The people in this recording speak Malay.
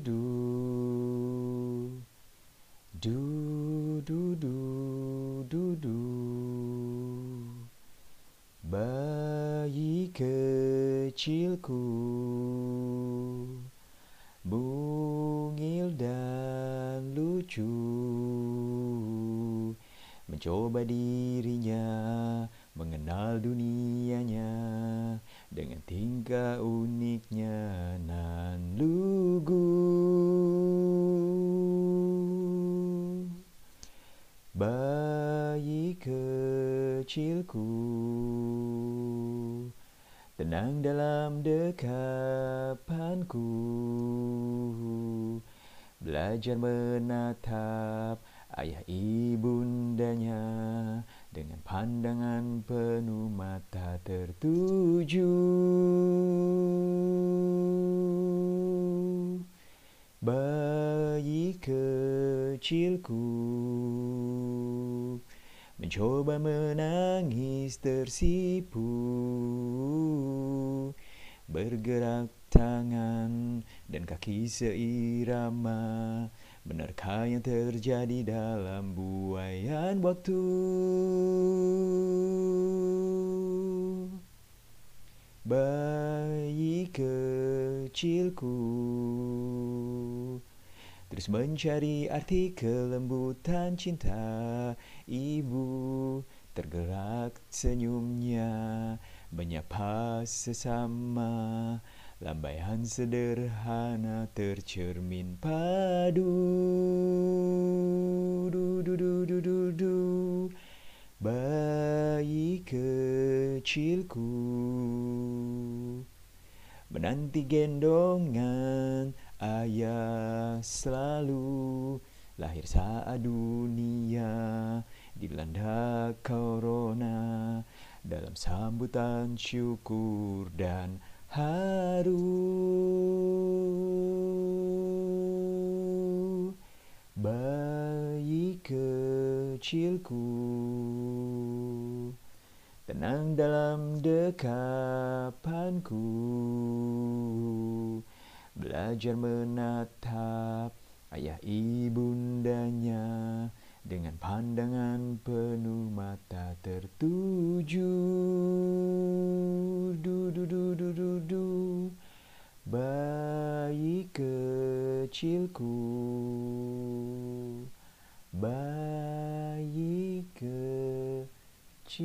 Du Du du du du du. Bayi kecilku Bungil dan lucu. Mencoba dirinya Mengenal dunianya dengan tingkah uniknya. Nan kecilku. Tenang dalam dekapanku. Belajar menatap ayah ibundanya dengan pandangan penuh mata tertuju. Bayi kecilku mencoba menangis tersipu. Bergerak tangan dan kaki seirama. Benarkah yang terjadi dalam buaian waktu? Bayi kecilku Terus mencari arti kelembutan cinta. Ibu tergerak senyumnya. Menyapa sesama. Lambaian sederhana tercermin. Padu. Du du du du du du. Bayi kecilku. Menanti gendongan ayah selalu Lahir saat dunia. Dilanda corona. Dalam sambutan syukur dan haru. Bayi kecilku tenang dalam dekapanku belajar menatap ayah ibundanya dengan pandangan penuh mata tertuju. Du du du du du du. Bayi kecilku. Bayi kecilku